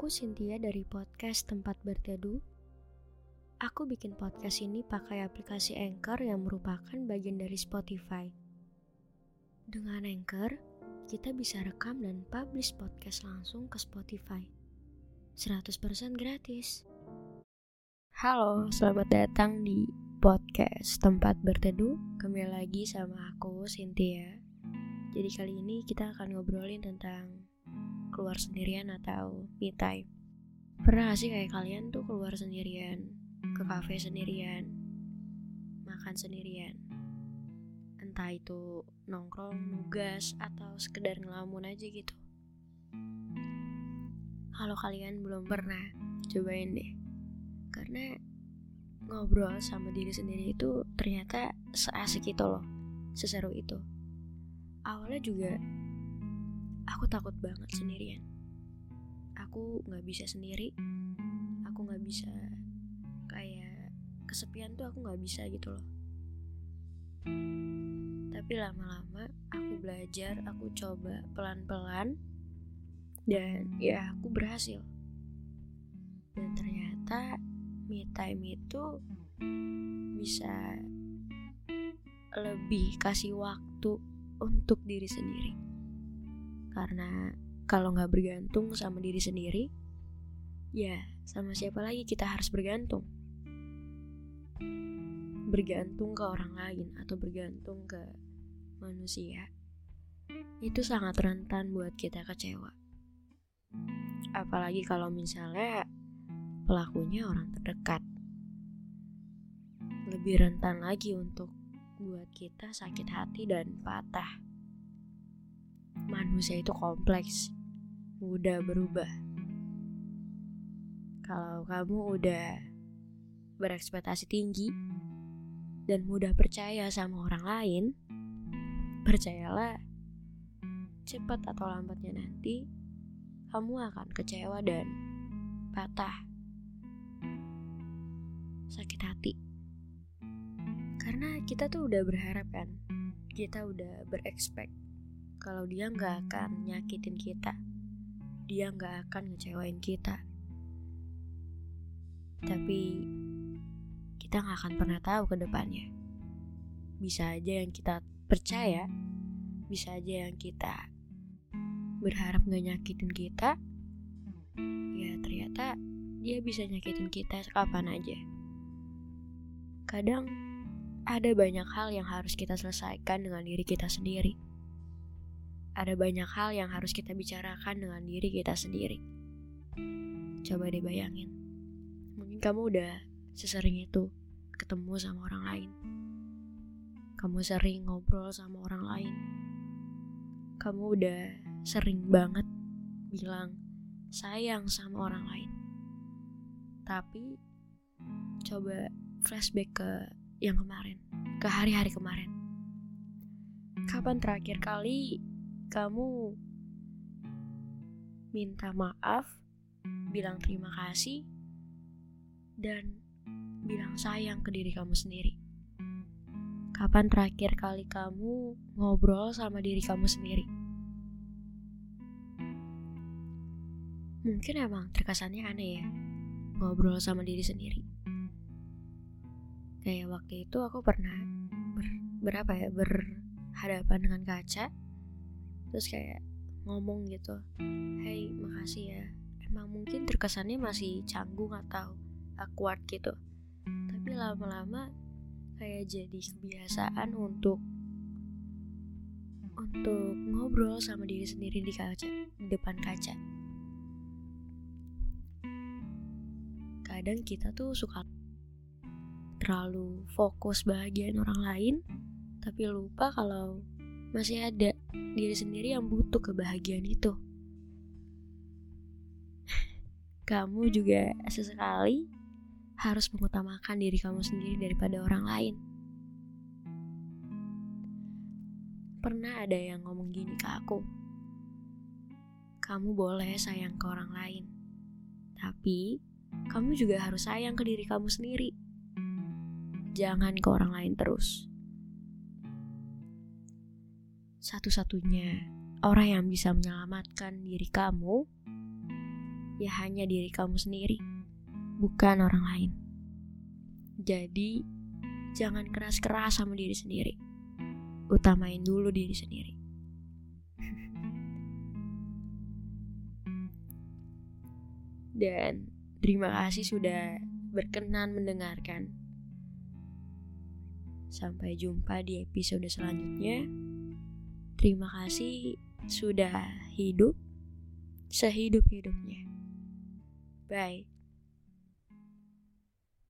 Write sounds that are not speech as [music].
Aku Cynthia dari podcast Tempat Berteduh. Aku bikin podcast ini pakai aplikasi Anchor yang merupakan bagian dari Spotify. Dengan Anchor, kita bisa rekam dan publish podcast langsung ke Spotify. 100% gratis. Halo, selamat datang di podcast Tempat Berteduh. Kembali lagi sama aku Cynthia. Jadi kali ini kita akan ngobrolin tentang keluar sendirian atau me time. Pernah gak sih kayak kalian tuh keluar sendirian, ke cafe sendirian, makan sendirian? Entah itu nongkrong, nugas, atau sekedar ngelamun aja gitu. Kalau kalian belum pernah, cobain deh. Karena ngobrol sama diri sendiri itu ternyata seasik itu loh, seseru itu. Awalnya juga aku takut banget sendirian. Aku nggak bisa sendiri. Aku nggak bisa kayak kesepian tuh aku nggak bisa gitu loh. Tapi lama-lama aku belajar aku coba pelan-pelan dan ya aku berhasil. Dan ternyata me time itu bisa lebih kasih waktu untuk diri sendiri karena kalau nggak bergantung sama diri sendiri, ya sama siapa lagi kita harus bergantung? Bergantung ke orang lain atau bergantung ke manusia, itu sangat rentan buat kita kecewa. Apalagi kalau misalnya pelakunya orang terdekat. Lebih rentan lagi untuk buat kita sakit hati dan patah manusia itu kompleks, mudah berubah. Kalau kamu udah berekspektasi tinggi dan mudah percaya sama orang lain, percayalah, cepat atau lambatnya nanti kamu akan kecewa dan patah, sakit hati. Karena kita tuh udah berharap kan, kita udah berekspek kalau dia nggak akan nyakitin kita, dia nggak akan ngecewain kita. Tapi kita nggak akan pernah tahu ke depannya. Bisa aja yang kita percaya, bisa aja yang kita berharap nggak nyakitin kita, ya ternyata dia bisa nyakitin kita kapan aja. Kadang ada banyak hal yang harus kita selesaikan dengan diri kita sendiri ada banyak hal yang harus kita bicarakan dengan diri kita sendiri. Coba deh bayangin, mungkin kamu udah sesering itu ketemu sama orang lain. Kamu sering ngobrol sama orang lain. Kamu udah sering banget bilang sayang sama orang lain. Tapi coba flashback ke yang kemarin, ke hari-hari kemarin. Kapan terakhir kali kamu minta maaf, bilang terima kasih, dan bilang sayang ke diri kamu sendiri. Kapan terakhir kali kamu ngobrol sama diri kamu sendiri? Mungkin emang terkesannya aneh ya, ngobrol sama diri sendiri. Kayak waktu itu aku pernah ber, berapa ya berhadapan dengan kaca terus kayak ngomong gitu hey makasih ya. Emang mungkin terkesannya masih canggung atau awkward gitu. Tapi lama-lama kayak jadi kebiasaan untuk untuk ngobrol sama diri sendiri di kaca di depan kaca. Kadang kita tuh suka terlalu fokus bahagian orang lain tapi lupa kalau masih ada diri sendiri yang butuh kebahagiaan itu. Kamu juga sesekali harus mengutamakan diri kamu sendiri daripada orang lain. Pernah ada yang ngomong gini ke aku. Kamu boleh sayang ke orang lain, tapi kamu juga harus sayang ke diri kamu sendiri. Jangan ke orang lain terus satu-satunya orang yang bisa menyelamatkan diri kamu ya hanya diri kamu sendiri, bukan orang lain. Jadi, jangan keras-keras sama diri sendiri. Utamain dulu diri sendiri. [laughs] Dan terima kasih sudah berkenan mendengarkan. Sampai jumpa di episode selanjutnya. Terima kasih sudah hidup sehidup-hidupnya. Bye.